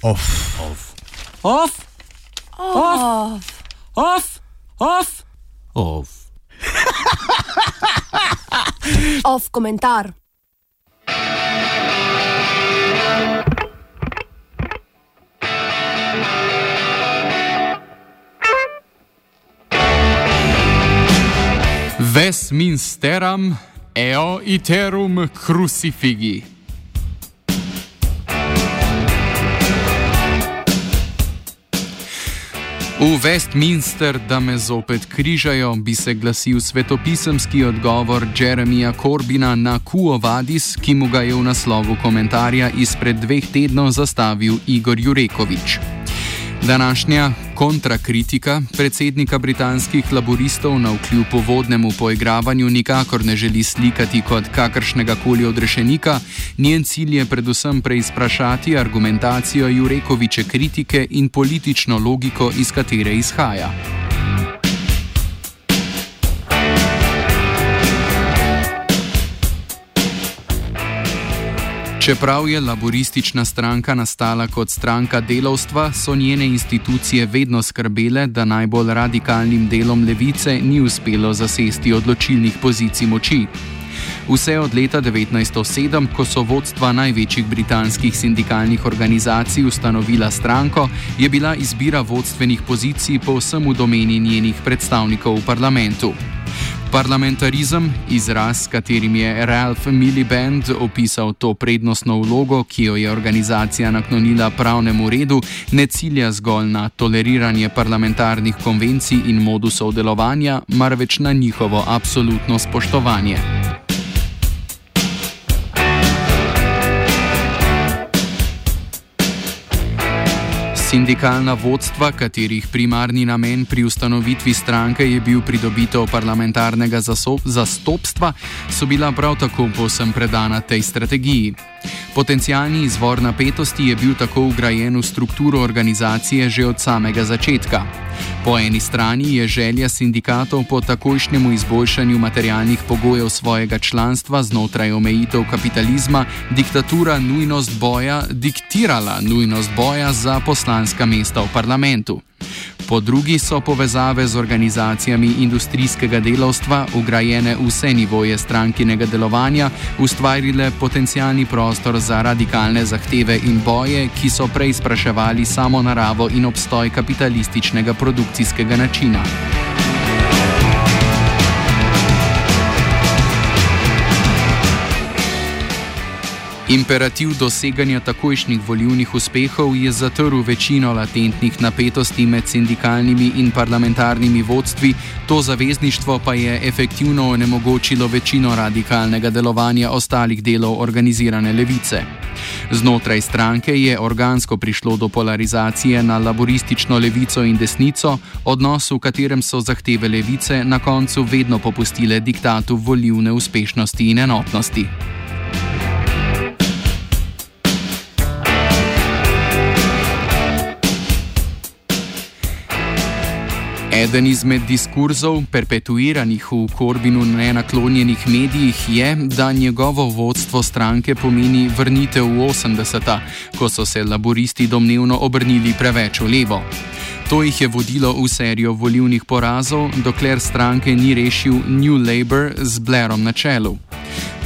Off. Off. Off. Off. Off. Off. Off. Off komentar. Westminsteram eo iterum crucifigi. V Westminster, da me zopet križajo, bi se glasil svetopisemski odgovor Jeremija Corbina na Kuo Vadis, ki mu ga je v naslovu komentarja izpred dveh tednov zastavil Igor Jurekovič. Današnja kontrakritika predsednika britanskih laboristov na vkljub povodnemu poigravanju nikakor ne želi slikati kot kakršnega koli odrešenika, njen cilj je predvsem preizprašati argumentacijo Jurekoviče kritike in politično logiko, iz katere izhaja. Čeprav je laboristična stranka nastala kot stranka delovstva, so njene institucije vedno skrbele, da najbolj radikalnim delom levice ni uspelo zasesti odločilnih pozicij moči. Vse od leta 1907, ko so vodstva največjih britanskih sindikalnih organizacij ustanovila stranko, je bila izbira vodstvenih pozicij povsem v domeni njenih predstavnikov v parlamentu. Parlamentarizem, izraz, s katerim je Ralph Miliband opisal to prednostno vlogo, ki jo je organizacija naklonila pravnemu redu, ne cilja zgolj na toleriranje parlamentarnih konvencij in modusov delovanja, marveč na njihovo absolutno spoštovanje. Sindikalna vodstva, katerih primarni namen pri ustanovitvi stranke je bil pridobitev parlamentarnega zastopstva, so bila prav tako povsem predana tej strategiji. Potencijalni izvor napetosti je bil tako ugrajen v strukturo organizacije že od samega začetka. Po eni strani je želja sindikatov po takojšnjemu izboljšanju materialnih pogojev svojega članstva znotraj omejitev kapitalizma, diktatura nujnost boja diktirala nujnost boja za poslanska mesta v parlamentu. Po drugi so povezave z organizacijami industrijskega delovstva, ugrajene vse nivoje strankinega delovanja, ustvarile potencijalni prostor za radikalne zahteve in boje, ki so prej spraševali samo naravo in obstoj kapitalističnega produkcijskega načina. Imperativ doseganja takojšnjih volivnih uspehov je zatrl večino latentnih napetosti med sindikalnimi in parlamentarnimi vodstvi, to zavezništvo pa je efektivno onemogočilo večino radikalnega delovanja ostalih delov organizirane levice. Znotraj stranke je organsko prišlo do polarizacije na laboristično levico in desnico, odnos v katerem so zahteve levice na koncu vedno popustile diktatu volivne uspešnosti in enotnosti. Eden izmed diskurzov, perpetuiranih v Korbinu nenaklonjenih medijih, je, da njegovo vodstvo stranke pomeni vrnitev v 80-ta, ko so se laboristi domnevno obrnili preveč v levo. To jih je vodilo v serijo volivnih porazov, dokler stranke ni rešil New Labour z Blairom na čelu.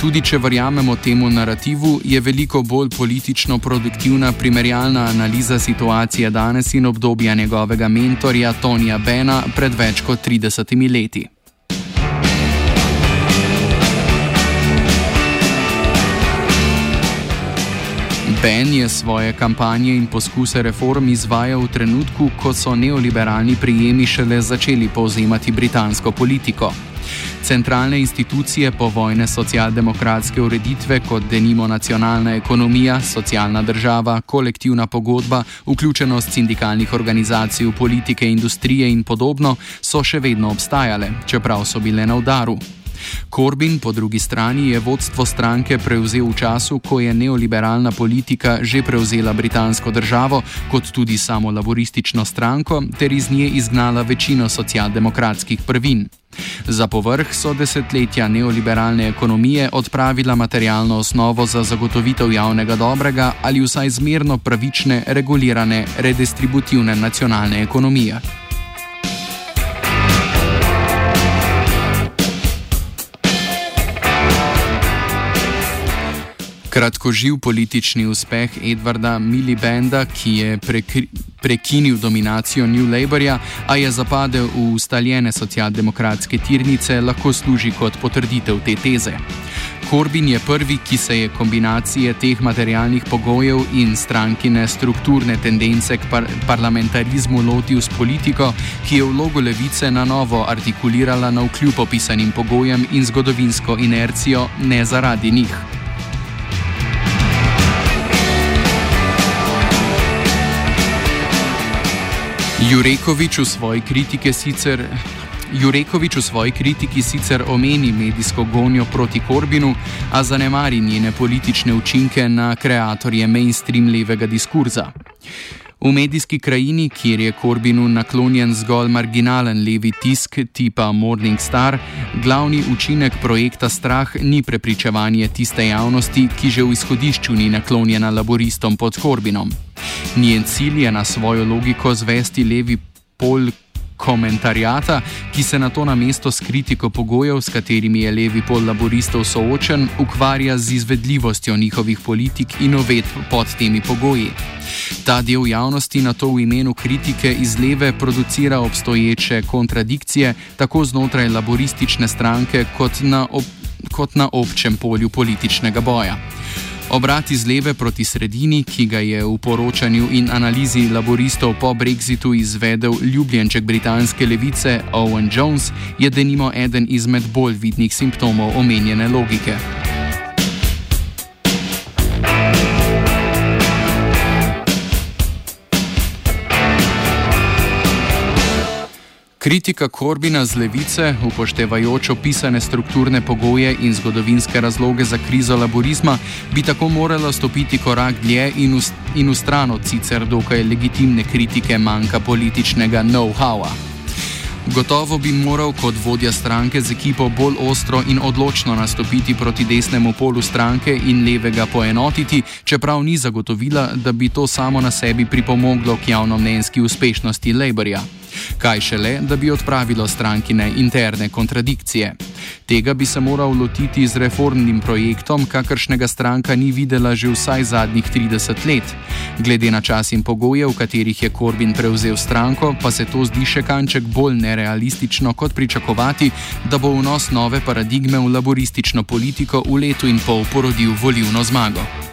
Tudi če verjamemo temu narativu, je veliko bolj politično produktivna primerjalna analiza situacije danes in obdobja njegovega mentorja Tonija Bena pred več kot 30 leti. Ben je svoje kampanje in poskuse reform izvajal v trenutku, ko so neoliberalni prijemi šele začeli povzemati britansko politiko. Centralne institucije povojne socialdemokratske ureditve, kot denimo nacionalna ekonomija, socialna država, kolektivna pogodba, vključenost sindikalnih organizacij v politike, industrije in podobno, so še vedno obstajale, čeprav so bile na udaru. Corbyn po drugi strani je vodstvo stranke prevzel v času, ko je neoliberalna politika že prevzela britansko državo, kot tudi samo laboristično stranko, ter iz nje izgnala večino socialdemokratskih prvin. Za povrh so desetletja neoliberalne ekonomije odpravila materialno osnovo za zagotovitev javnega dobrega ali vsaj zmerno pravične, regulirane, redistributivne nacionalne ekonomije. Kratkoživ politični uspeh Edvarda Milibanda, ki je prekri, prekinil dominacijo New Labourja, a je zapadel v ustaljene socialdemokratske tirnice, lahko služi kot potrditev te teze. Korbin je prvi, ki se je kombinacije teh materialnih pogojev in strankine strukturne tendence k par parlamentarizmu lotil s politiko, ki je vlogo levice na novo artikulirala na vkljub opisanim pogojem in zgodovinsko inercijo, ne zaradi njih. Jurekovič v svoji kritike sicer. Jurekovič v svoji kritiki sicer omeni medijsko gonjo proti Korbinu, a zanemari njene politične učinke na kreatorje mainstream levega diskurza. V medijski krajini, kjer je Korbinu naklonjen zgolj marginalen levi tisk tipa Morning Star, glavni učinek projekta Strah ni prepričevanje tiste javnosti, ki že v izhodišču ni naklonjena laboristom pod Korbinom. Njen cilj je na svojo logiko zvesti levi pol komentarjata, ki se na to na mesto s kritiko pogojev, s katerimi je levi pol laboristov soočen, ukvarja z izvedljivostjo njihovih politik in uvedb pod temi pogoji. Ta del javnosti na to v imenu kritike iz leve producira obstoječe kontradikcije tako znotraj laboristične stranke kot na, ob, kot na občem polju političnega boja. Obrat iz leve proti sredini, ki ga je v poročanju in analizi laboristov po Brexitu izvedel ljubljenček britanske levice Owen Jones, je denimo eden izmed bolj vidnih simptomov omenjene logike. Kritika Korbina z levice, upoštevajoč opisane strukturne pogoje in zgodovinske razloge za krizo laborizma, bi tako morala stopiti korak dlje in in v stran od sicer dokaj legitimne kritike manjka političnega know-howa. Gotovo bi moral kot vodja stranke z ekipo bolj ostro in odločno nastopiti proti desnemu polu stranke in levega poenotiti, čeprav ni zagotovila, da bi to samo na sebi pripomoglo k javnomnenjski uspešnosti Labourja kaj šele, da bi odpravilo strankine interne kontradikcije. Tega bi se moral lotiti z reformnim projektom, kakršnega stranka ni videla že vsaj zadnjih 30 let. Glede na čas in pogoje, v katerih je Korbin prevzel stranko, pa se to zdi še kanček bolj nerealistično kot pričakovati, da bo vnos nove paradigme v laboristično politiko v letu in pol porodil volivno zmago.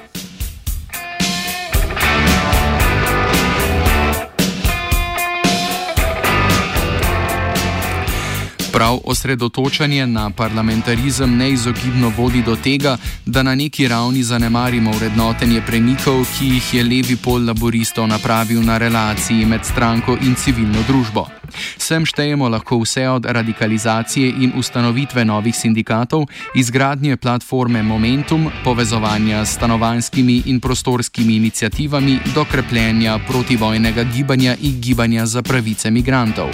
Prav osredotočanje na parlamentarizem neizogibno vodi do tega, da na neki ravni zanemarimo vrednotenje premikov, ki jih je levi pol laboristov napravil na relaciji med stranko in civilno družbo. Sem štejemo lahko vse od radikalizacije in ustanovitve novih sindikatov, izgradnje platforme Momentum, povezovanja s stanovanskimi in prostorskimi inicijativami do krepljenja protivojnega gibanja in gibanja za pravice migrantov.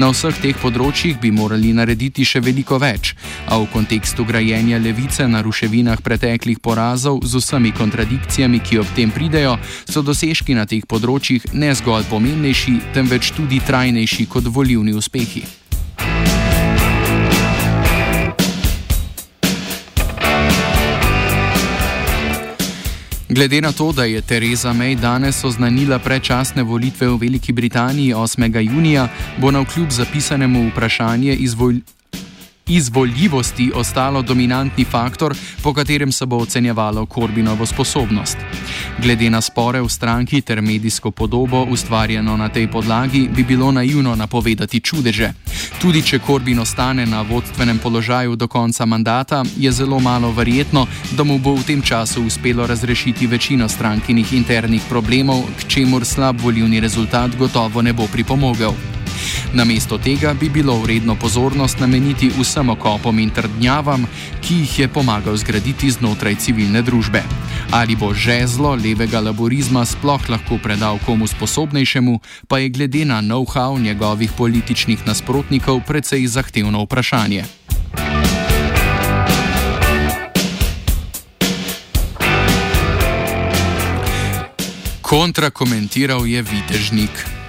Na vseh teh področjih bi morali narediti še veliko več, a v kontekstu grajenja levice na ruševinah preteklih porazov z vsemi kontradikcijami, ki ob tem pridejo, so dosežki na teh področjih ne zgolj pomembnejši, temveč tudi trajnejši kot volivni uspehi. Glede na to, da je Theresa May danes oznanila predčasne volitve v Veliki Britaniji 8. junija, bo na vkljub zapisanemu vprašanje izvolj izvoljivosti ostalo dominantni faktor, po katerem se bo ocenjevalo Korbinovo sposobnost. Glede na spore v stranki ter medijsko podobo ustvarjeno na tej podlagi, bi bilo naivno napovedati čudeže. Tudi če Korbin ostane na vodstvenem položaju do konca mandata, je zelo malo verjetno, da mu bo v tem času uspelo razrešiti večino strankinih internih problemov, k čemur slab volivni rezultat gotovo ne bo pripomogel. Namesto tega bi bilo vredno pozornost nameniti vsem okopom in trdnjavam, ki jih je pomagal zgraditi znotraj civilne družbe. Ali bo žezlo levega laborizma sploh lahko predal komu sposobnejšemu, pa je glede na know-how njegovih političnih nasprotnikov precej zahtevno vprašanje. Kontrakomentiral je Vitežnik.